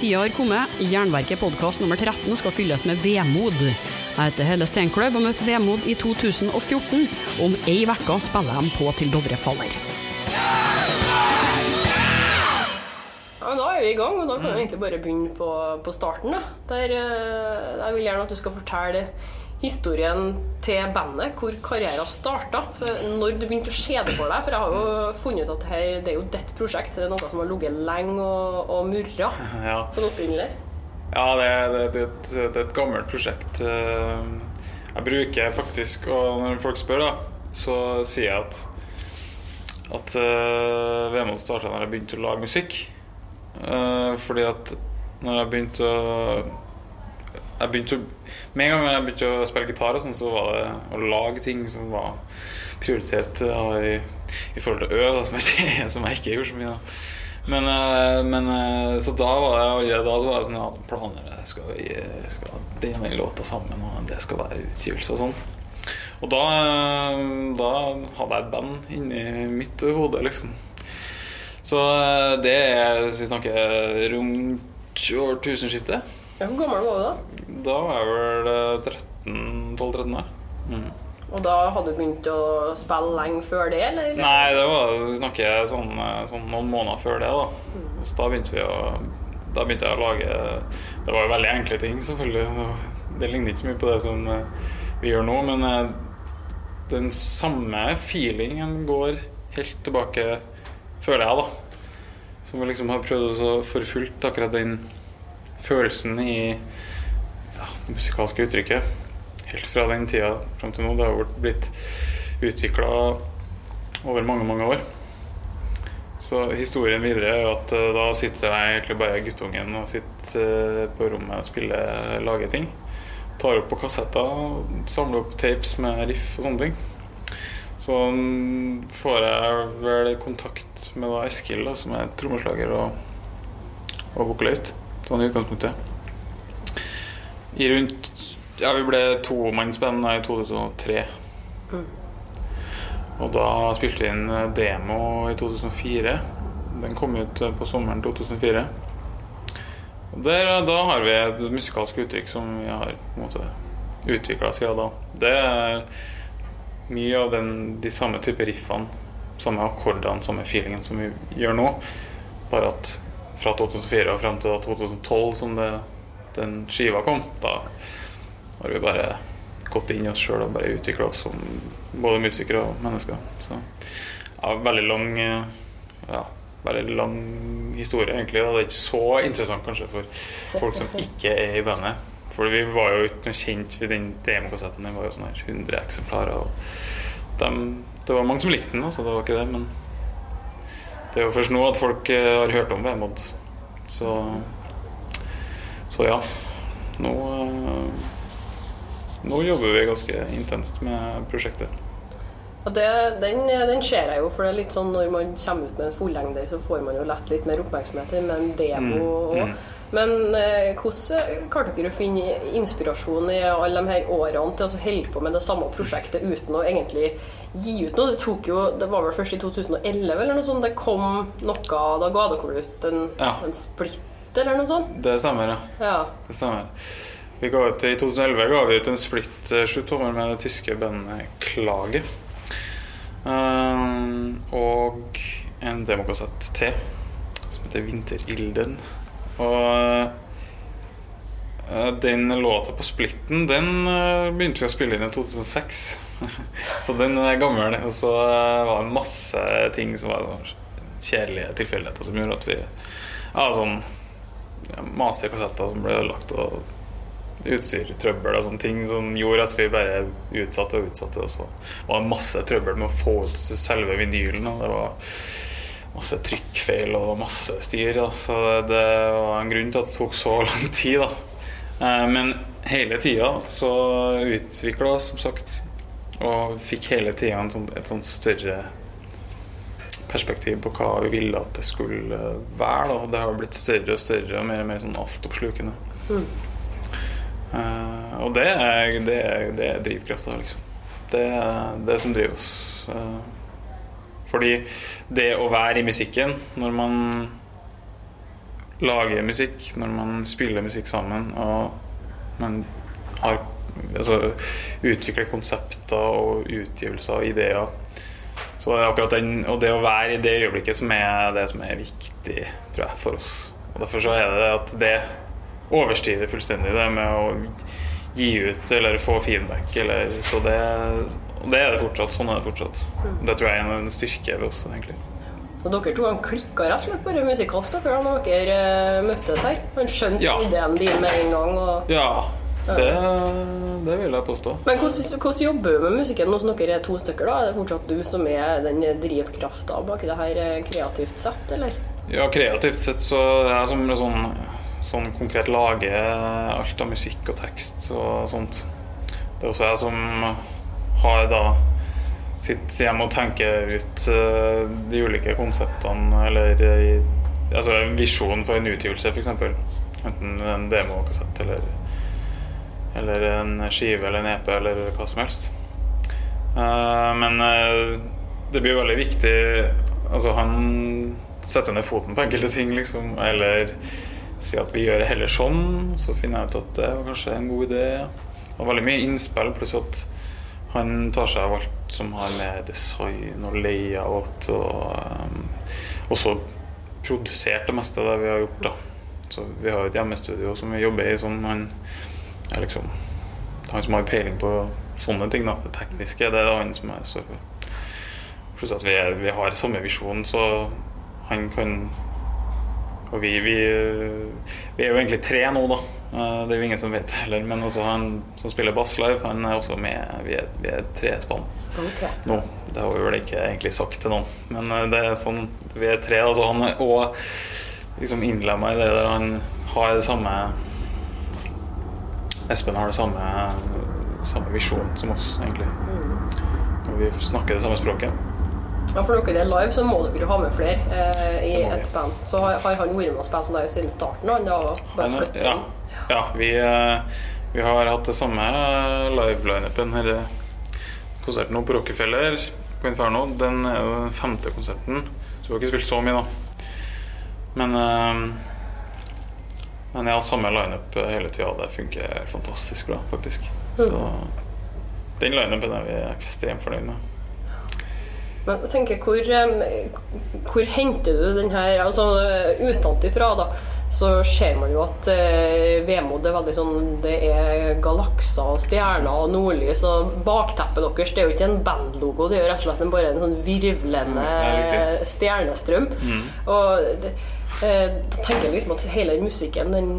Tida har kommet. Jernverket podkast nummer 13 skal fylles med vemod. Jeg heter Helle Steinkløv og møtte Vemod i 2014. Om ei uke spiller de på til Dovre faller. Ja, Da er vi i gang, og da kan vi egentlig bare begynne på, på starten. Da. Der, eh, jeg vil gjerne at du skal fortelle historien til bandet, hvor karrieren starta. Når du begynte å se det for deg. For jeg har jo funnet ut at her, det er jo ditt prosjekt. Det er noe som har ligget lenge og, og murra Ja, sånn opprinnelig. ja det, det, det, et, det er et gammelt prosjekt. Eh, Jeg bruker faktisk, og når folk spør, da, så sier jeg at at uh, Vemod starta når jeg begynte å lage musikk. Uh, fordi at når jeg begynte å jeg begynte å, Med en gang jeg begynte å spille gitar, og sånn, så var det å lage ting som var prioritet i, i forhold til å øve, som, jeg, som jeg ikke gjorde så mye. da men, eh, men eh, så da var det allerede da så var det sånn at planer jeg skal, jeg skal dele låta sammen, og det skal være utgivelse og sånn. Og da, eh, da hadde jeg et band inni mitt hode, liksom. Så eh, det er Vi snakker rundt årtusenskiftet. Hvor gammel var du da? Da var jeg vel eh, 13 12-13 år. Mm. Og da hadde du begynt å spille lenge før det, eller? Nei, det var vi snakker sånn, eh, sånn noen måneder før det. da Så da begynte vi å Da begynte jeg å lage Det var jo veldig enkle ting, selvfølgelig. Det ligner ikke så mye på det som eh, vi gjør nå, men eh, den samme feelingen går helt tilbake, føler jeg, da. Som vi liksom har prøvd å forfulgt akkurat den følelsen i musikalske uttrykket. Helt fra den tida fram til nå. Det har blitt utvikla over mange, mange år. Så historien videre er at eh, da sitter jeg egentlig bare guttungen og sitter eh, på rommet og spiller lager ting. Tar opp på kassetter, samler opp tapes med riff og sånne ting. Så mm, får jeg vel kontakt med da Eskil, da, som er trommeslager og, og vokalist. Sånn i utgangspunktet. I rundt Ja, vi ble tomannsband i 2003. Og da spilte vi inn demo i 2004. Den kom ut på sommeren 2004. Og der, da har vi et musikalsk uttrykk som vi har på en måte utvikla siden da. Det er mye av den, de samme type riffene, samme akkordene, samme feelingen som vi gjør nå. Bare at fra 2004 og frem til da 2012, som det, den skiva kom, da har vi bare gått inn i oss sjøl og bare utvikla oss som både musikere og mennesker. Så ja, veldig lang eh, ja, veldig lang historie, egentlig. Det er ikke så interessant kanskje for folk som ikke er i bandet. For vi var jo ikke noe kjent ved den demokassetten. Den var jo sånn her 100 eksemplarer. Og dem, det var mange som likte den, altså, det var ikke det. Men det er jo først nå at folk eh, har hørt om Vemod. Så, så ja. Nå eh, nå jobber vi ganske intenst med prosjektet. Og det, den, den ser jeg jo, for det er litt sånn når man kommer ut med en fullengder, så får man jo lett litt mer oppmerksomhet med en demo Mm, òg. mm. Men eh, hvordan klarte dere å finne inspirasjon i alle de her årene til å holde på med det samme prosjektet uten å egentlig gi ut noe? Det tok jo, det var vel først i 2011 eller noe sånt det kom noe Da ga dere ut en, Ja. en splitt eller noe sånt? Det stemmer, ja. Ja. Det stemmer. Ut, I 2011 ga vi ut en splitt eh, sjutommer med det tyske bandet Klage. Um, og en demokassett til som heter Vinterilden. Og uh, den låta på splitten, den uh, begynte vi å spille inn i 2006. så den er gammel. Og så uh, var det masse ting som var sånn kjedelige tilfeldigheter som gjorde at vi Ja, sånn ja, masterkassetter som ble ødelagt, og utstyrtrøbbel og sånne ting som gjorde at vi bare utsatte og utsatte. Og så var det masse trøbbel med å få ut selve vinylen. Og det var masse trykkfeil og masse styr. Da. Så det var en grunn til at det tok så lang tid. Da. Eh, Men hele tida så utvikla som sagt, og fikk hele tida sånn, et sånt større perspektiv på hva vi ville at det skulle være. Da. Det har blitt større og større og mer og mer sånn altoppslukende. Eh, og det er, det er, det er drivkrafta, liksom. Det er det som driver oss. Uh, fordi det å være i musikken når man lager musikk, når man spiller musikk sammen, og man har altså, utvikler konsepter og utgivelser og ideer. Så det er akkurat den, Og det å være i det øyeblikket som er det som er viktig, tror jeg, for oss. Og Derfor så er det at det overstiger fullstendig det med å gi ut eller få feedback. Eller, så det, og det er det fortsatt. Sånn er det fortsatt. Det tror jeg er en styrke ved oss, egentlig. Så dere to klikka rett og slett bare musikalsk da når dere eh, møttes her? Han skjønte Ja. ideen din med en gang? Og... Ja, det, det vil jeg påstå. Men hvordan, hvordan jobber du med musikken nå som dere er to stykker? da? Er det fortsatt du som er den drivkrafta bak det her eh, kreativt sett, eller? Ja, kreativt sett så er jeg som sånn, sånn konkret lager alt av musikk og tekst og sånt. Det er også jeg som har da sitter hjemme og tenker ut eh, de ulike konseptene eller eh, altså en visjon for en utgivelse, f.eks. Enten en demokassett eller, eller en skive eller en EP eller hva som helst. Eh, men eh, det blir veldig viktig Altså, han setter ned foten på enkelte ting, liksom. Eller si at vi gjør det heller sånn. Så finner jeg ut at det var kanskje en god idé. Og veldig mye innspill, pluss at han tar seg av alt som har med design og layout og um, også produsert det meste av det vi har gjort, da. Så vi har et hjemmestudio som vi jobber i, som han er liksom Han som har peiling på sånne ting, da. Det tekniske, det er han som er så. Pluss at vi, er, vi har samme visjon, så han kan Og vi, vi, vi er jo egentlig tre nå, da. Eh, Det er jo ingen som vet heller. Men også han som spiller bass live, han er også med. Vi er, vi er tre spann okay. nå. Det har vi vel ikke egentlig sagt til noen, men eh, det er sånn vi er tre. Altså han er òg liksom innlemma i det der han har det samme Espen har det samme samme visjon som oss, egentlig. Og vi snakker det samme språket. Ja, For når dere er live, så må dere jo ha med flere eh, i et band. Så har, har han vært med og spilt live siden starten? Han da bare flyttet ja, inn? ja vi, eh, vi har hatt det samme live-lineupen her. Konserten nå på Rockefeller på Inferno. Den er jo den femte konserten, så vi har ikke spilt så mye, da. Men eh, Men jeg har samme lineup hele tida. Det funker fantastisk bra, faktisk. Så den lineupen er vi ekstremt fornøyd med. Men jeg tenker, hvor, hvor henter du den her altså Utenfra, da, så ser man jo at eh, vemod er veldig sånn Det er galakser og stjerner og nordlys, og bakteppet deres det er jo ikke en bandlogo, det er jo rett og slett bare en sånn virvlende Mm, stjernestrøm. Mm. Og det, eh, da tenker jeg liksom at hele den musikken, den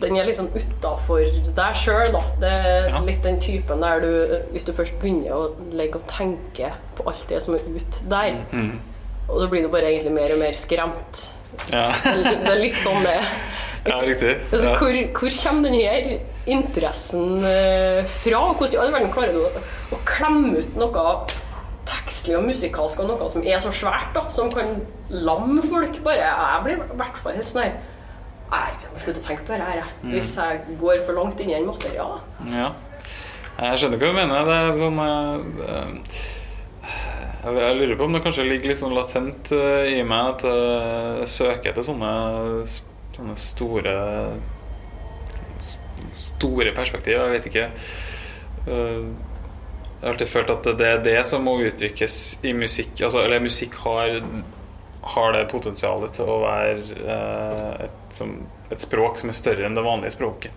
den er liksom utafor deg sjøl, da. Det er Ja. litt den typen der du Hvis du først begynner å legge og tenke på alt det som er ut der, Mm. og så blir du bare egentlig mer og mer skremt. Ja, Det er litt sånn det ja riktig. Altså, Ja. hvor, hvor kommer den her interessen eh, fra? Hvordan i all verden klarer du å klemme ut noe tekstlig og musikalsk og noe som er så svært, da, som kan lamme folk? Bare, Jeg blir i hvert fall helt sånn her jeg må slutte å tenke på dette jeg. hvis jeg går for langt inn i en materiale. Ja. Jeg skjønner hva du mener. Det er sånn eh, eh, Jeg lurer på om det kanskje ligger litt sånn latent eh, i meg at jeg søker etter sånne, sånne store Store perspektiv. Jeg vet ikke. Eh, Jeg har alltid følt at det er det som må uttrykkes i musikk. Altså, eller musikk har, har det potensialet til å være eh, et, som, et språk som er større enn det vanlige språket.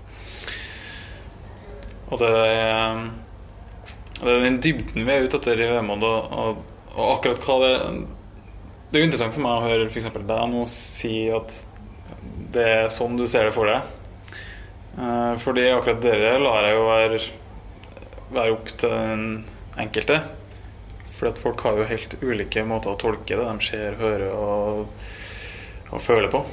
Og det er, det er den dybden vi er ute etter i Vemod, og, og, og akkurat hva det Det er jo interessant for meg å høre f.eks. deg nå si at det er sånn du ser det for deg. Eh, fordi akkurat dere lar jeg jo være, være opp til den enkelte. Fordi at folk har jo helt ulike måter å tolke det de ser, hører og, og føler på.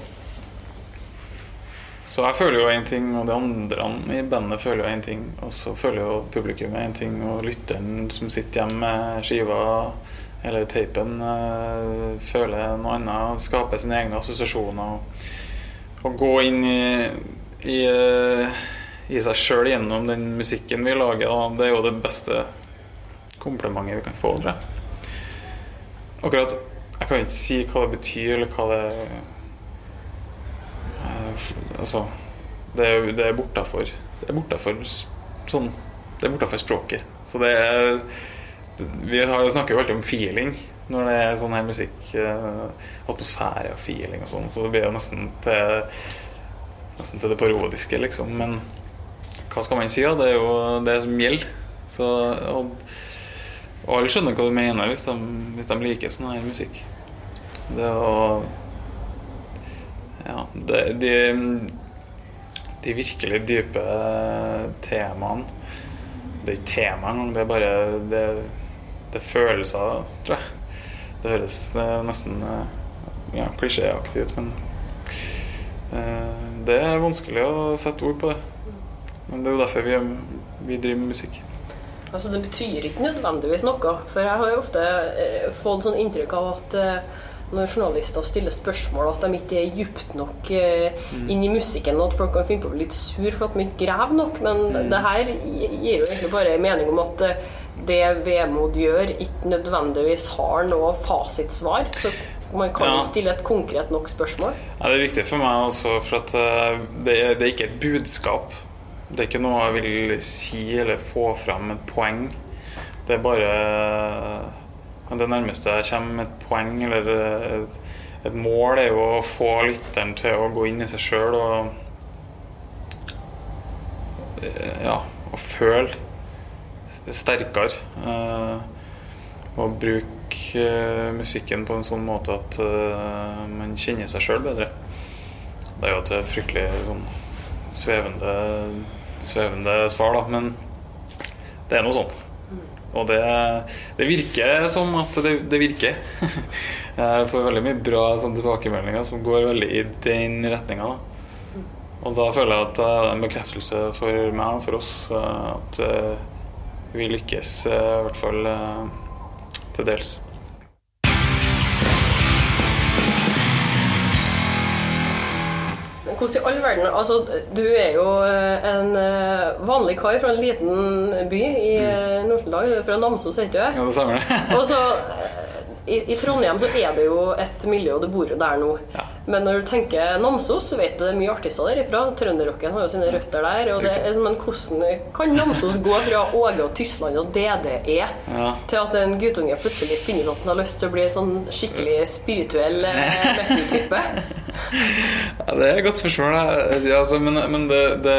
Så jeg føler jo én ting, og de andre i bandet føler jo én ting. Og så føler jo publikum én ting, og lytteren som sitter hjemme med skiva eller tapen, eh, føler noe annet. Skaper sine egne assosiasjoner. Og, og gå inn i, i, eh, i seg sjøl gjennom den musikken vi lager, da, det er jo det beste komplimentet vi kan få, tror jeg. Akkurat Jeg kan ikke si hva det betyr, eller hva det Altså Det er, det er bortafor Det er bortafor sånn Det er bortafor språket. Så det er Vi snakker jo alltid om feeling når det er sånn her musikk. eh, Atmosfære og feeling og sånn. Så det blir jo nesten til Nesten til det parodiske, liksom. Men hva skal man si, da? Det er jo det som gjelder. Så, og, og alle skjønner hva du mener hvis de, hvis de liker sånn her musikk. Det å Ja, det, de, de virkelig dype temaene Det er ikke tema engang, det er bare det, det er følelser, tror jeg. Det høres nesten eh, ja, klisjéaktig ut, men eh, det er vanskelig å sette ord på det. Men det er jo derfor vi, vi driver med musikk. Altså Det betyr ikke nødvendigvis noe. For jeg har jo ofte eh, fått sånn inntrykk av at eh, når journalister stiller spørsmål, at de ikke er dypt nok eh, inn i musikken, og at folk kan finne på å bli litt sur for at de ikke graver nok. Men det her gir jo egentlig bare mening om at det Vemod gjør, ikke nødvendigvis har noe fasitsvar. Så man kan Ja. stille et konkret nok spørsmål. Ja, det er viktig for meg også, for at det, er, det er ikke et budskap. Det er ikke noe jeg vil si eller få fram et poeng. Det er bare Det nærmeste jeg kommer et poeng eller et, et mål, er jo å få lytteren til å gå inn i seg sjøl og eh, Ja, og føle sterkere. eh, og bruke eh, musikken på en sånn måte at man kjenner seg sjøl bedre. Det er jo et fryktelig sånn svevende, svevende svar, da, men det er noe sånn. Og det, det virker som at det, det virker. Jeg får veldig mye bra sånn, tilbakemeldinger som går veldig i den retninga. Og da føler jeg at det er en bekreftelse for meg og for oss eh, at eh, vi lykkes, eh, i hvert fall til dels. Hvordan i all verden Altså, du er jo eh, en eh, vanlig kar fra en liten by i mm. Nord-Trøndelag. Du er fra Namsos, ikke du? Ja, det stemmer. Og så eh, i, I Trondheim så er det jo et miljø, og du bor jo der nå. Ja. Men når du tenker Namsos, så vet du det er mye artister derifra. Trønderrocken har jo sine røtter der. Og det men hvordan kan Namsos gå fra Åge og Tysland og DDE Ja. til at en guttunge plutselig finner ut at han har lyst til å bli sånn skikkelig spirituell eh, metal-type? Ja, det er et godt spørsmål. Ja, altså, men, men det det,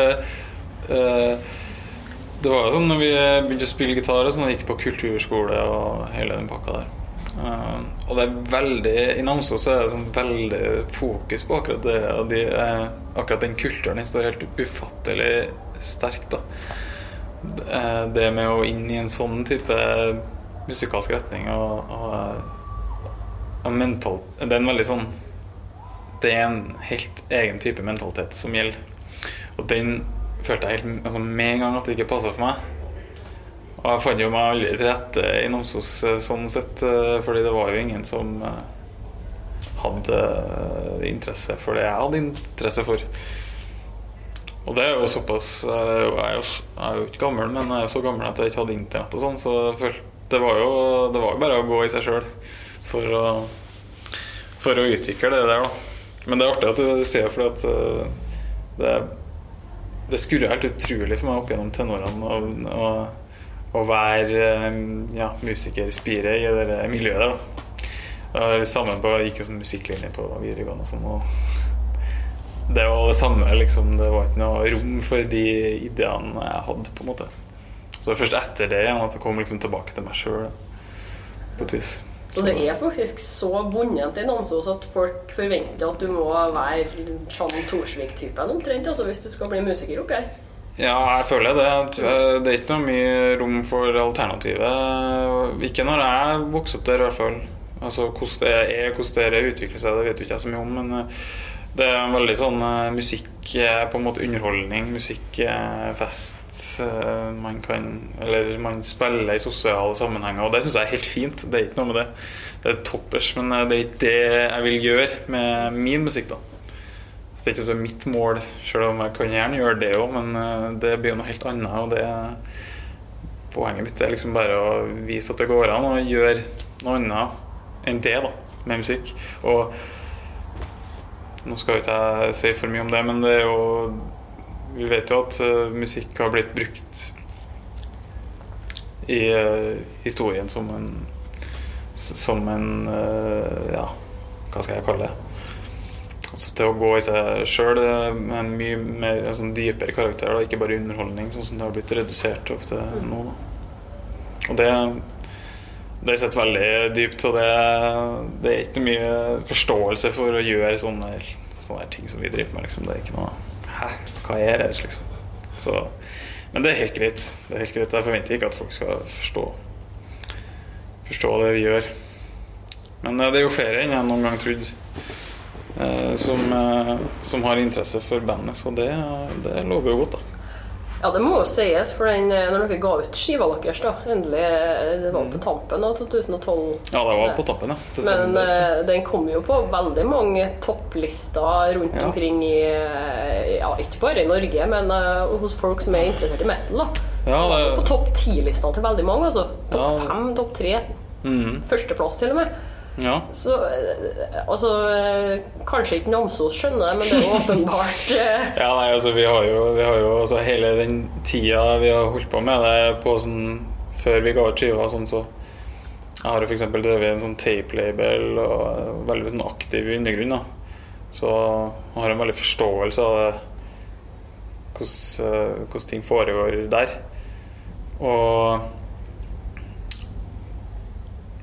uh det var jo sånn når vi begynte å spille gitar, og sånn, jeg gikk på kulturskole og hele den pakka der. Eh, og det er veldig I Namsos er det sånn veldig fokus på akkurat det. Og de, eh, akkurat den kulturen den står helt ufattelig sterkt. da eh, det med å inn i en sånn type musikalsk retning og, og, og mental Det er en veldig sånn det er en helt egen type mentalitet som gjelder. Og den følte jeg helt altså med en gang at det ikke passa for meg. Og jeg fant jo meg aldri til rette i Namsos eh, sånn sett, eh, fordi det var jo ingen som eh, hadde interesse for det jeg hadde interesse for. Og det er jo såpass Jeg er jo, jeg er jo, ikke gammel, men jeg er jo så gammel at jeg ikke hadde internett og sånn, så det var jo det var bare å gå i seg sjøl for for å utvikle det der, da. Men det er artig at du det, fordi at det, det skurrer helt utrolig for meg opp gjennom tenårene og, å, å være um, ja, musiker, spire i det miljøet der. da. Sammen på, jeg gikk jo musikklinje på videregående og sånn. Og det var det samme, liksom. Det var ikke noe rom for de ideene jeg hadde, på en måte. Så det var først etter det at jeg kom liksom tilbake til meg sjøl, på et vis. Så det er faktisk så bundet i Namsos at folk forventer at du må være Chan Thorsvik-typen omtrent, altså hvis du skal bli musiker oppi her. Ja, jeg føler det. Det er ikke noe mye rom for alternativet. Ikke når jeg vokste opp der, i hvert fall. Altså, Hvordan det er, hvordan det utvikler seg, det vet jo ikke jeg så mye om. Men eh, det er veldig sånn eh, musikk er på en måte underholdning. Musikk er fest. eh, Man kan Eller man spiller i sosiale sammenhenger, og det syns jeg er helt fint. Det er ikke noe med det. Det er toppers, men eh, det er ikke det jeg vil gjøre med min musikk, da. Det er ikke det er mitt mål, selv om jeg kan gjerne gjøre det òg, men eh, det blir jo noe helt annet. Og det poenget mitt er liksom bare å vise at det går an å gjøre noe annet enn det da, med musikk. Og Nå skal jo ikke jeg si for mye om det, men det er jo Vi vet jo at eh, musikk har blitt brukt i eh, historien som en Som en Ja, hva skal jeg kalle det? Altså til å gå i seg sjøl en mye mer en sånn dypere karakter, da, ikke bare underholdning, sånn som det har blitt redusert ofte nå. da. Og det det sitter veldig dypt, og det, det er ikke mye forståelse for å gjøre sånne, sånne ting som vi driver med. Liksom. Det er ikke noe Hæ, hva er det, liksom? Så, men det er helt greit. Det er helt greit. Jeg forventer ikke at folk skal forstå Forstå det vi gjør. Men eh, det er jo flere enn jeg noen gang trodde eh, som, eh, som, har interesse for bandet, så det, det lover jo godt, da. Ja, det må jo sies, for den, eh, når dere ga ut skiva deres, da Endelig eh, Det var på tampen av 2012. Ja, det var på tampen, ja. Men uh, den kom jo på veldig mange topplister rundt ja. omkring i Ja, ikke bare i Norge, men uh, hos folk som er interessert i metal, da. Ja, det... På topp ti-listene til veldig mange, altså. Topp fem, ja. topp tre. Mm. Førsteplass, til og med. Ja. Så eh, altså Kanskje ikke Namsos skjønner det, men det er jo åpenbart eh. Ja, nei, altså vi har jo, vi har jo altså, Hele den tida vi har holdt på med det på sånn før vi ga ut skiva, sånn, så Jeg har jo f.eks. drevet en sånn tape-label og veldig sånn aktiv i undergrunn. Da. Så jeg har en veldig forståelse av det, hvordan, eh, hvordan ting foregår der. Og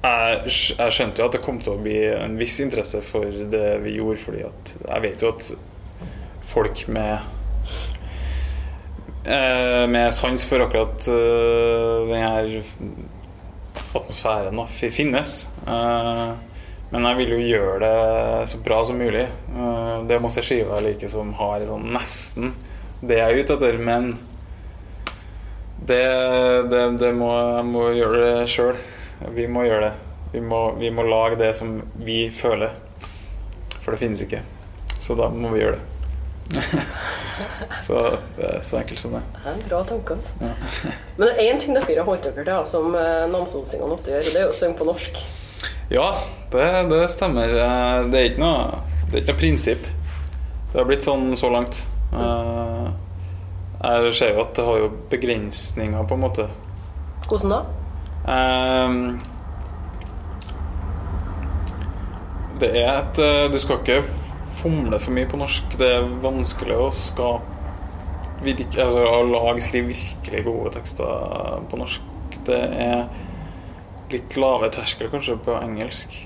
jeg, jeg, skjønte jo at det kom til å bli en viss interesse for det vi gjorde, fordi at jeg vet jo at folk med eh, med sans for akkurat denne den her atmosfæren da, finnes. Uh, men jeg vil jo gjøre det så bra som mulig. Det er masse skiver jeg liker som har sånn nesten det jeg er ute etter, men det, det, det må, jeg må gjøre det sjøl. Vi må gjøre det. Vi må, vi må, lage det som vi føler. For det finnes ikke. Så da må vi gjøre det. så det er så enkelt som det. det er en bra tanke. Altså. Ja. Men det er én ting dere har holdt dere til, som eh, namsosingene ofte gjør, og det er å synge på norsk. Ja, det, det, stemmer. Eh, det er ikke noe, det er ikke noe prinsipp. Det har blitt sånn så langt. Eh, jeg ser jo at det har jo begrensninger, på en måte. Hvordan da? Um, det er et eh, Du skal ikke fomle for mye på norsk. Det er vanskelig å skape virke, altså, å lage, skrive virkelig gode tekster på norsk. Det er litt lave terskel kanskje på engelsk.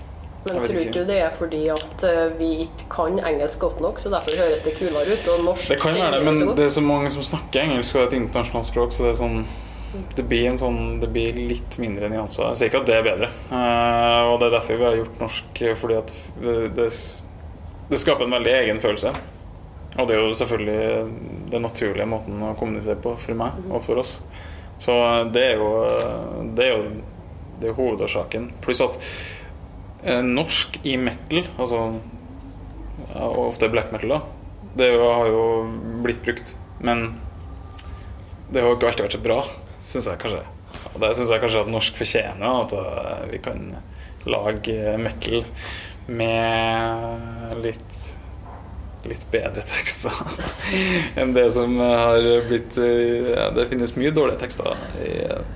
Men tror ikke du det er fordi at eh, vi ikke kan engelsk godt nok, så derfor høres det kulere ut? Og norsk Det kan være det, men det er så mange som snakker engelsk, og det er et internasjonalt språk, så det er sånn det blir, sånn, det blir litt mindre nyanser. Jeg sier ikke at det er bedre. Uh, og det er derfor vi har gjort norsk, fordi at det, det, skaper en veldig egen følelse. Og det er jo selvfølgelig den naturlige måten å kommunisere på for meg og for oss. Så det er jo, det er jo det er hovedårsaken. Pluss at uh, norsk i metal, altså og ofte black metal, da, det har jo blitt brukt. Men det har jo ikke alltid vært så bra syns jeg kanskje. Og det syns jeg kanskje at norsk fortjener. At eh, vi kan lage metal med litt litt bedre tekster enn det som har blitt eh, ja, Det finnes mye dårlige tekster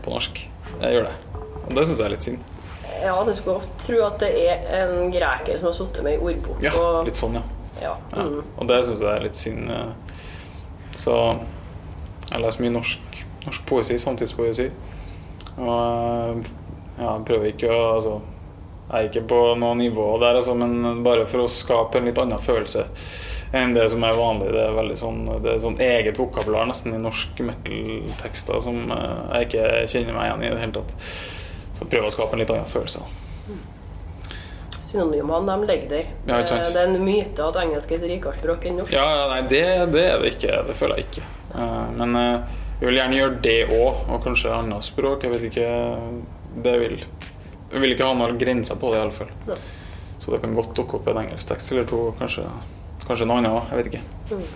på norsk. Jeg gjør det. Og det syns jeg er litt synd. Ja, du skulle ofte tro at det er en greker som har sittet med i ordbok. Ja, og... litt sånn, ja. ja. Mm. ja. Og det syns jeg er litt synd. Så jeg leser mye norsk norsk poesi, samtidspoesi. Og ja, prøver ikke å altså, Jeg er ikke på noe nivå der, altså, men bare for å skape en litt annen følelse enn det som er vanlig. Det er veldig sånn, det er sånn eget vokabular nesten i norsk metal-tekster som eh, jeg ikke kjenner meg igjen i i det hele tatt. Så prøver å skape en litt annen følelse. Synonymene de ligger der. Ja, det er en myte at engelsk er et rikere språk enn norsk. Ja, nei, det, det, er det ikke. Det føler jeg ikke. Eh, men eh, jeg vil gjerne gjøre det òg, og kanskje annet språk. Jeg vet ikke Det vil Jeg vil ikke ha noen grenser på det, iallfall. Ja. Så det kan godt dukke opp en engelsk tekst eller to, kanskje, kanskje noe annet òg. Jeg vet ikke. Mm.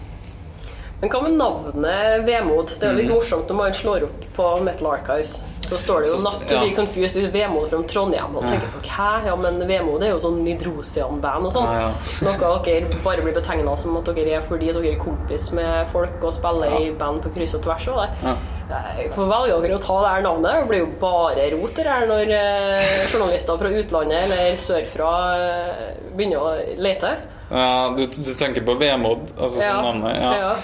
Men hva med navnet Vemod? Det er jo litt mm. morsomt når man slår opp på Metal Archives. Så står det jo Så- 'Not to ja. be confused Vemod from Trondheim'. Og tenker folk hæ? Ja, men Vemod er jo sånn Nidrosian-band og sånn. Ja, ja. Noe dere bare blir betegna som at dere er fordi dere er kompis med folk og spiller i band på kryss og tvers. Og det. Ja. Eh, Hvorfor velger dere å ta det her navnet? Det blir jo bare rot det her når eh, journalister fra utlandet eller sørfra eh, begynner å lete. Ja, du, du tenker på Vemod, altså som navnet? Ja. ja.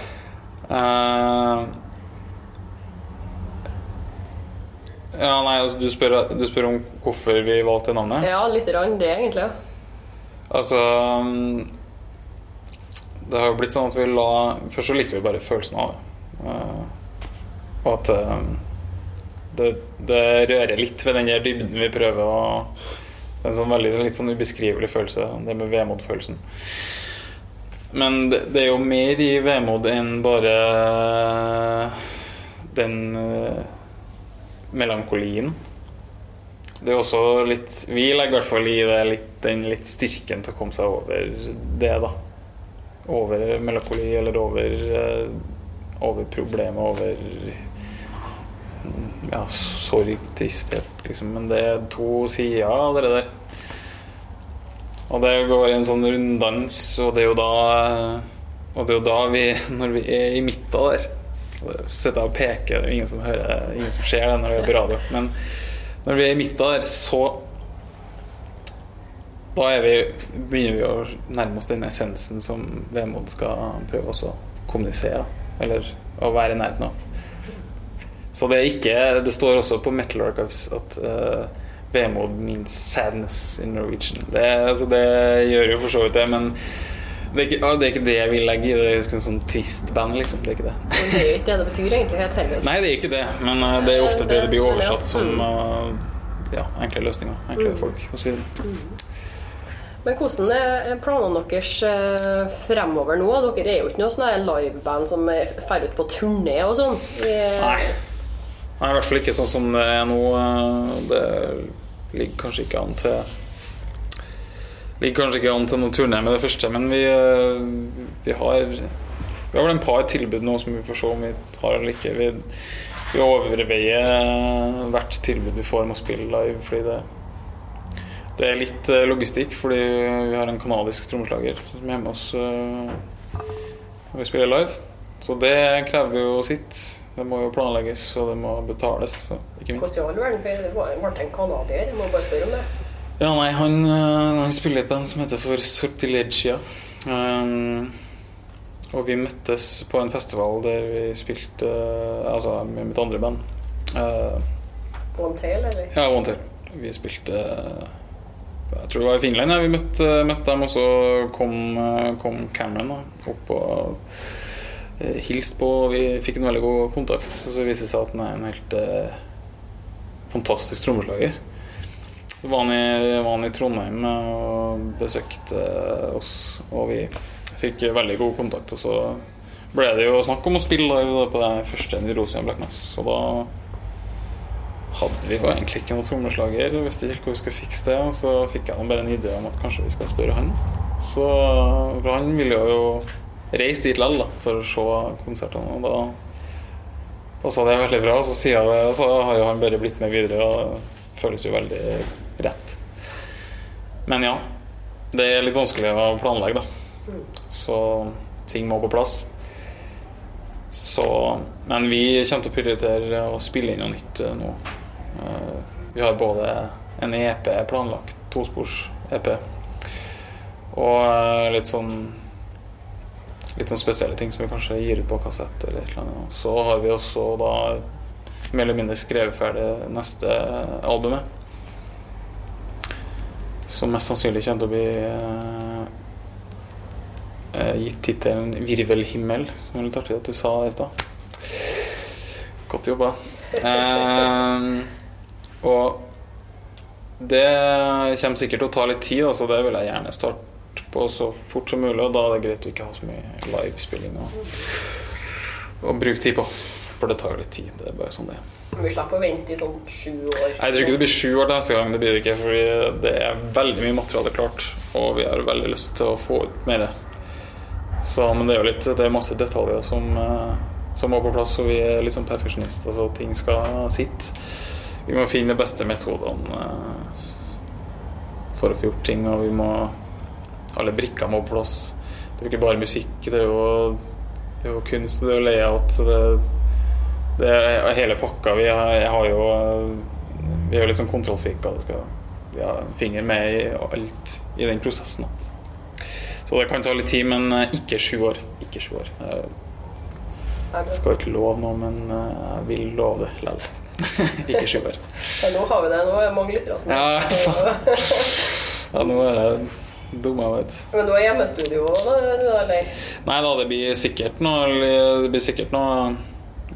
Eh, ja, nei, altså, du spør, du spør om hvorfor vi valgte navnet? ja lite grann det, egentlig. Altså mm, Det har jo blitt sånn at vi la Først så likte vi bare følelsen av det. Eh, og at eh, det, det rører litt ved den der dybden vi prøver å Det er en sånn veldig litt sånn ubeskrivelig følelse, det med vemodfølelsen. Men det, det er jo mer i vemod enn bare den eh, melankolien. Det er også litt Vi legger i hvert fall i det litt, den litt styrken til å komme seg over det, da. Over melankoli eller over eh, Over problemet, over Ja, sorg, tristhet, liksom. Men det er to sider av det der. Og det går i en sånn runddans, og det er jo da Og det er jo da vi, når vi er i midten der Sitter og peker, er ingen som hører Ingen som ser det når vi er på radio. Men når vi er i midten der, så Da vi, begynner vi å nærme oss den essensen som vemod skal prøve å kommunisere. Eller å være i nærheten av. Så det er ikke Det står også på Metal Archives at uh, vemod means sadness in Norwegian. Det, altså, det gjør jo for så vidt det, men det er, ikke, ja, det er ikke det jeg vil legge i det. det er sånn trist band, liksom. Det er ikke det. Men det er jo ikke det det betyr, egentlig. helt heller. Nei, det er ikke det, men uh, det er ofte det det blir oversatt som uh, ja, enkle løsninger. Enkle folk osv. Men hvordan er planene deres eh, fremover nå? Dere er jo ikke noe sånn liveband som drar ut på turné og sånn. Nei. Nei, i hvert fall ikke sånn som det er nå. Det ligger kanskje ikke an til Ligger kanskje ikke an til noen turné med det første, men vi, eh, vi har Vi har vel en par tilbud nå som vi får se om vi har eller ikke. Vi, vi overveier hvert tilbud vi får om å spille live, fordi det det er litt eh, logistikk, fordi vi har en kanadisk trommeslager som er med oss eh, når vi spiller live. Så det krever jo sitt. Det må jo planlegges, og det må betales, ikke minst. Hvordan i all verden ble en canadier? Må bare spørre om det. Ja, nei, han, eh, han spiller i et band som heter for Sortilegia. Um, og vi møttes på en festival der vi spilte uh, Altså med mitt andre band. Uh, One Tail, eller? ja, One Tail. Vi spilte uh, Jeg tror det var i Finland. Ja. Vi møtte, møtte dem, og så kom, kom Cameron da, opp og hilste på. og Vi fikk en veldig god kontakt. Og så viste det seg at han er en helt fantastisk trommeslager. Så var han, i, var han i Trondheim eh, og besøkte oss, og vi fikk veldig god kontakt. Og så ble det jo snakk om å spille live på det første Nirosian Blackness. og da hadde vi jo egentlig ikke noen trommeslager. Visste ikke helt hvor vi skulle fikse det. Og så fikk jeg bare en idé om at kanskje vi skal spørre han. Så For han ville jo reise dit likevel for å se konsertene. Og da passa det veldig bra. Så jeg det, så har jo han bare blitt med videre. Og føles jo veldig rett. Men ja. Det er litt vanskelig å planlegge, da. Så ting må på plass. Så, men vi kommer til å prioritere å spille inn noe nytt eh, nå. Eh, Vi har både en EP planlagt, tospors-EP, og eh, litt sånn Litt sånn spesielle ting som vi kanskje gir ut på kassett eller et eller annet. Så har vi også da mer eller mindre skrevet ferdig neste albumet. Som mest sannsynlig kommer til å bli eh, eh, gitt tittelen 'Virvelhimmel'. Som er litt artig at du sa det i stad. Godt jobba. Eh, og det kommer sikkert til å ta litt tid, så det vil jeg gjerne starte på så fort som mulig. Og da er det greit å ikke ha så mye livespilling å, å bruke tid på. For det tar jo litt tid. Det er bare sånn det er. Vi slipper å vente i sånn sju år. Jeg tror ikke det blir sju år neste gang. Det blir det ikke, fordi det er veldig mye materiale klart. Og vi har veldig lyst til å få ut mer. Så, men det er jo litt Det er masse detaljer som, eh, som må på plass, og vi er litt sånn perfeksjonister, så ting skal sitte. vi må finne de beste metodene eh, for å få gjort ting, og vi må Alle brikker må på plass. Det er jo ikke bare musikk, det er jo, det er jo kunst, det er jo layout. Det, det er hele pakka. Vi har, jeg har jo Vi er jo litt sånn kontrollfrika. Vi har finger med i alt i den prosessen. Så det kan ta litt tid, men eh, ikke sju år. Ikke sju år. Jeg skal ikke love noe, men eh, jeg vil love det likevel. ikke sju år. Ja, nå har vi det. Nå er det mange lyttere som Ja, ja, nå er det dum, jeg vet. Men du har hjemmestudio òg, eller? Nei da, det blir sikkert noe Det blir sikkert noe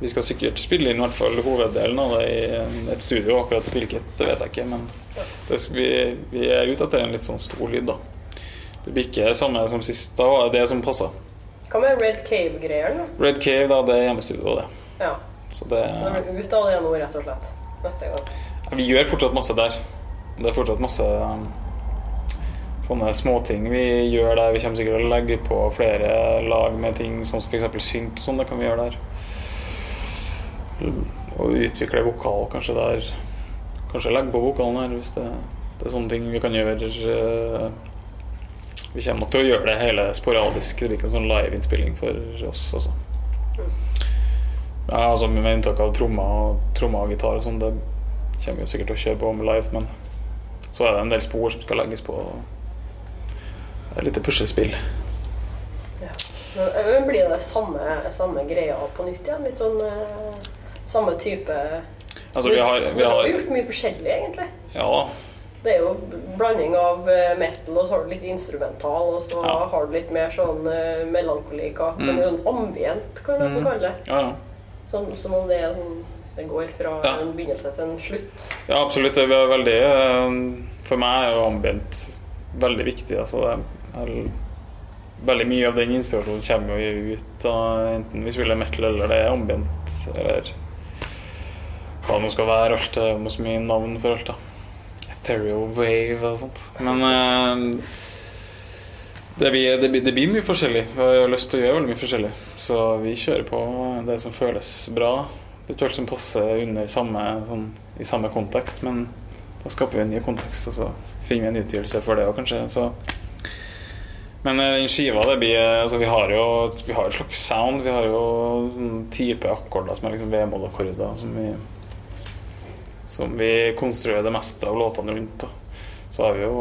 Vi skal sikkert spille inn i hvert fall hoveddelen av det i et studio. Akkurat hvilket, det vet jeg ikke, men vi, vi er ute etter en litt sånn stor lyd, da. Det blir ikke det samme som sist. Da var det det som passa. Hva med Red Cave-greiene? Red Cave, da, det er hjemmestudioet, det. Ja. Så det Så det blir ut av det nå, rett og slett. Neste gang. Vi gjør fortsatt masse der. Det er fortsatt masse um, sånne småting vi gjør der. Vi kommer sikkert til å legge på flere lag med ting, sånn som f.eks. synt. Sånn det kan vi gjøre der. Og utvikle vokal kanskje der. Kanskje legge på vokalen her hvis det, det er sånne ting vi kan gjøre. eh, Vi kommer nok til å gjøre det hele sporadisk. Det blir ikke en sånn liveinnspilling for oss, altså. Ja, altså Med unntak av trommer og, trommer og gitar og sånn, det kommer vi sikkert til å kjøre på med live, men så er det en del spor som skal legges på. Det er et lite puslespill. Ja. Men blir det samme, samme greia på nytt igjen? Litt sånn eh, samme type Altså, vi har, vi har gjort mye forskjellig, egentlig. Ja da. Det er jo blanding av eh, metal, og så har du litt instrumental, og så Ja. har du litt mer sånn uh, melankolika. Mm. Men sånn ambient, kan du nesten Mm. kalle det. Ja, ja. Sånn, som om det er sånn Det går fra en begynnelse til en slutt. ja absolutt. Det er veldig eh, For meg er jo ambient veldig viktig. Altså, det er, veldig mye av den inspirasjonen kommer jo ut av enten vi spiller metal eller det er ambient, eller hva det nå skal være. Alt det er så mye navn for alt, da. Ethereal wave og sånt. Men eh, det blir, det, blir, det blir mye forskjellig. Vi har lyst til å gjøre veldig mye forskjellig. Så vi kjører på det som føles bra. Det er ikke alt som passer under samme, sånn, i samme kontekst, men da skaper vi en ny kontekst, og så finner vi en utgivelse for det òg, kanskje. Så. Men eh, den skiva, det blir altså, Vi har jo vi har et slags sound. Vi har jo en type akkorder som er liksom V-moll-akkorder, som vi som vi konstruerer det meste av låtene rundt. Da. Så har vi jo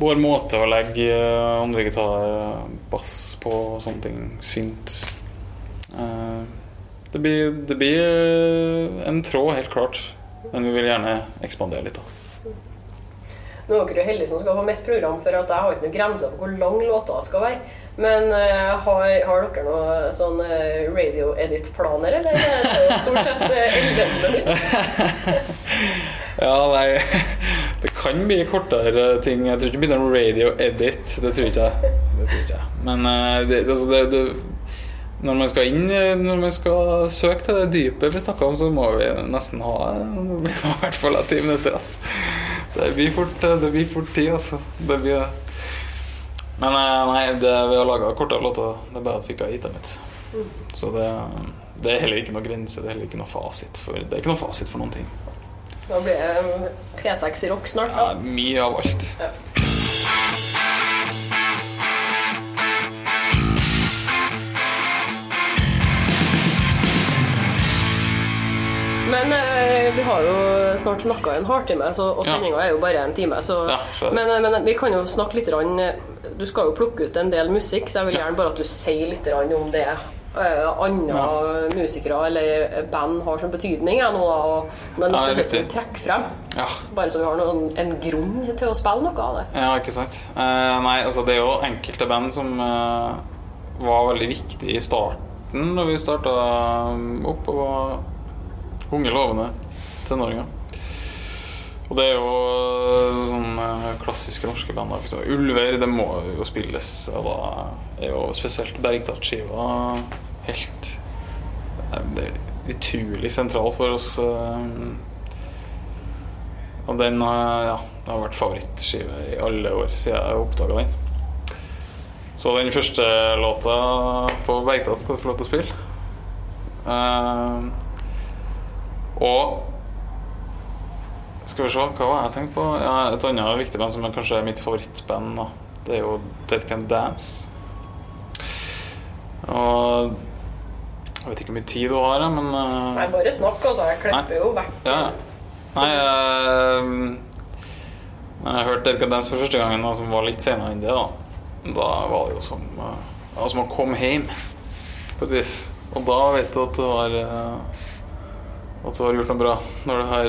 vår måte å legge eh, andre gitarer, bass på og sånne ting. Synt. Eh, Det blir, det blir eh, en tråd, helt klart. Men vi vil gjerne ekspandere litt, da. Nå er dere heldige som skal få mitt program, for jeg har ikke noen grenser på hvor lang låta skal være. Men uh, har, har dere noen sånn uh, radio edit-planer, eller? Det er jo stort sett uh, 11 minutter. Ja, nei Det kan bli kortere ting. Jeg tror ikke det blir noen radio edit. Det tror ikke jeg. Det tror ikke jeg. Men eh, det, altså, det, det, når man skal inn Når man skal søke til det dypet vi snakka om, så må vi nesten ha Vi må i hvert fall ti minutter. ass. Det blir fort, det blir fort tid, altså. Det blir Men eh, nei, det, vi har laga kortere låter. Det er bare at vi ikke har gitt dem ut. Så det, det er heller ikke noe grense. Det er heller ikke noe fasit for, det er ikke noe fasit for noen ting. Da blir det P6 rock snart. Da. Ja, mye av alt. Men eh, vi har jo snart snakka en halvtime, og og Ja. er jo bare en time. Så, Ja, men, eh, men vi kan jo snakke litt grann, eh, Du skal jo plukke ut en del musikk, så jeg vil gjerne bare at du sier litt om det. Uh, andre musikere eller band har som betydning ja, da, og Ja, noe det er spesielt du riktig. frem. Ja, Bare så vi har noen, en grunn til å spille noe av det. ja ikke sant. Uh, nei, altså det er jo enkelte band som uh, var veldig viktige i starten da vi starta opp og var unge lovende tenåringer. Og det er jo eh, sånn eh, klassiske norske band. Ulver, det må jo spilles. Og da er jo spesielt Bergtatt-skiva helt eh, Det er utrolig sentral for oss. Og den ja, har vært favorittskive i alle år siden jeg oppdaga den. Så den første låta på Bergtatt skal du få lov til å spille. Eh, og Skal vi se, hva var jeg tenkt på? Ja, et annet viktig band som er kanskje mitt favorittband, da. det er jo Dead Can Dance. Og jeg vet ikke hvor mye tid du har, men uh, Nei, bare snakk, altså. Jeg klipper jo vekk. Ja. Nei, uh, når jeg hørte Dead Can Dance for første gangen, da, som var litt senere enn det, da, da var det jo som, uh, som å komme hjem, på et vis. Og da vet du at du har uh, at du har gjort noe bra når du har,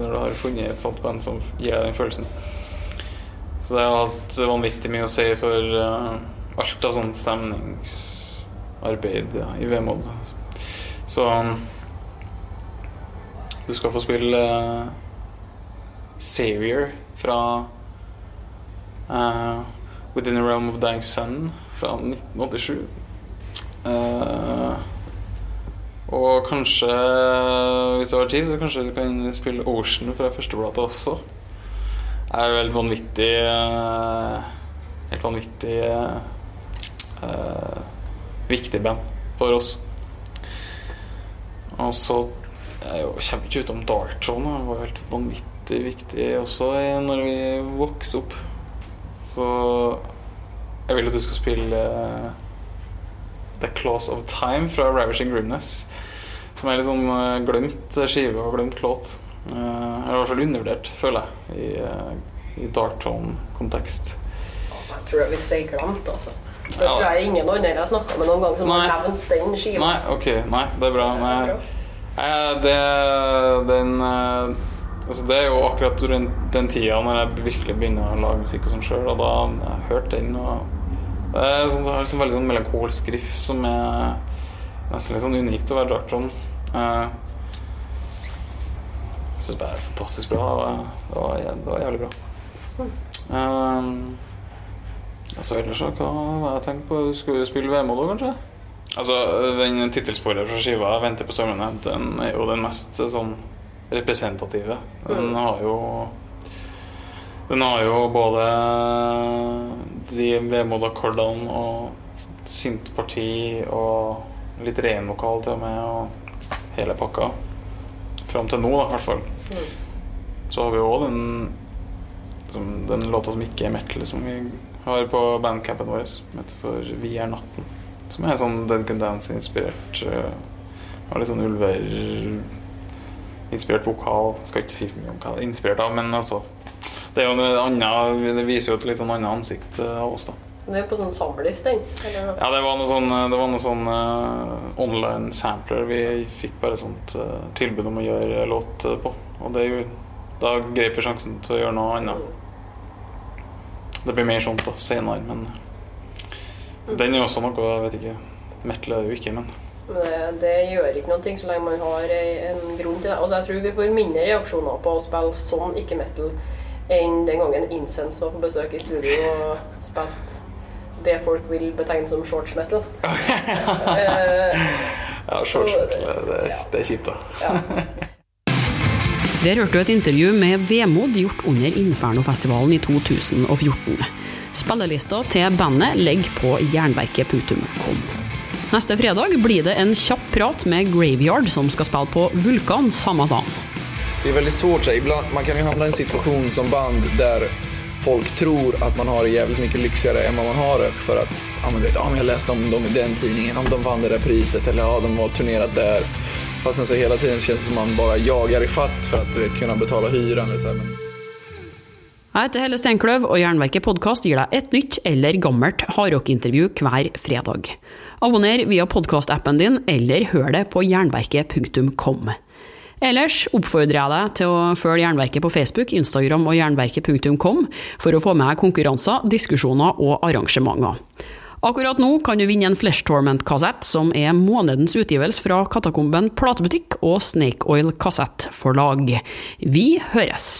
når du har funnet et sånt band som gir deg den følelsen. Så det har hatt vanvittig mye å si for uh, alt av sånn stemningsarbeid ja, i Vemod. Så um, du skal få spille uh, Savior fra uh, Within the Realm of Dying Sun fra 1987. Uh, og kanskje, hvis det har tid, så kanskje du kan spille Ocean fra førsteplata også. Det er jo helt vanvittig uh, Helt vanvittig uh, viktig band for oss. Og så jeg kommer ikke utenom Dark Zone. Det var helt vanvittig viktig også når vi vokste opp. Så jeg vil at du skal spille uh, The Clause of Time fra Ravishing Grimness. Som er litt sånn uh, glemt skive og glemt låt. Uh, eller i hvert fall undervurdert, føler jeg, i, i dark tone-kontekst. Jeg tror jeg vil si glemt, altså. Det Ja. tror jeg ingen andre jeg har snakka med noen gang som har nevnt den skiva. Nei, ok, nei, det er bra. Nei, nei, det, den uh, Altså Det er jo akkurat den, den tida når jeg virkelig begynner å lage musikk og sånn sjøl, og da jeg hørt den og Det er sånn, det liksom veldig sånn melankolsk riff som er nesten litt sånn unikt å være dark tone. Uh, jeg syns det er fantastisk bra. Det var, det var jævlig bra. Um, altså ellers så, hva har jeg tenkt på? Skulle du spille Vemod òg, kanskje? Altså, Den tittelsporet fra skiva 'Venter på stormene' Den er jo den mest sånn representative. Den Mm. har jo Den har jo både de vemod-akkordene og syntparti og litt ren vokal til og med, og hele pakka. Fram til nå, da, i hvert fall. Mm. Så har vi jo òg den, liksom, den låta som ikke er metal, som vi har på bandcampen vår, som heter for 'Vi er natten'. Som er sånn Duncan Dance-inspirert. Uh, har litt sånn ulver-inspirert vokal. Skal ikke si for mye om hva det er inspirert av, men altså Det er annen, det viser jo et litt sånn annet ansikt eh, av oss, da. Det er på sånn samlis, den. Ja, det var noe sånn, det var noe sånn uh, online sampler. Vi fikk bare sånt uh, tilbud om å gjøre låt eh, på. Og det gjorde Da grep vi sjansen til å gjøre noe annet. Det blir mer sånt da, senere, men den er jo også noe Jeg vet ikke. Metal er det jo ikke, men Men det, det gjør ikke noe så lenge man har en grunn til det. Altså, jeg tror vi får mindre reaksjoner på å spille sånn ikke-metal enn den gangen Incense var på besøk i studio og spilte det folk vil betegne som shorts metal. Eh, Ja, shorts metal, det, det er kjipt, da. ja. Der hørte du et intervju med Vemod gjort under Infernofestivalen i 2014. Spillelista til bandet ligger på jernverket.com. Neste fredag blir det en kjapp prat med Graveyard, som skal spille på Vulkan samme dag. Det är väldigt svårt. Man kan ju hamna i en situation som band där folk tror att man har det jävligt mycket lyxigare än vad man har det för att ja, men du vet, ja, men jag läste om dem i den tidningen, om de vann det där priset eller ja, de har turnerat där. Fast sen så hela tiden känns det som man bara jagar i fatt för att du vet, kunna betala. Jeg heter Helle Steinkløv, og Jernverket podkast gir deg et nytt eller gammelt hardrockintervju hver fredag. Abonner via podkastappen din, eller hør det på jernverket.com. Ellers oppfordrer jeg deg til å følge Jernverket på Facebook, Instagram og jernverket.com for å få med konkurranser, diskusjoner og arrangementer. Akkurat nå kan du vinne en Flesh Torment-kassett, som er månedens utgivelse fra Katakomben platebutikk og Snake Oil kassettforlag. Vi høres!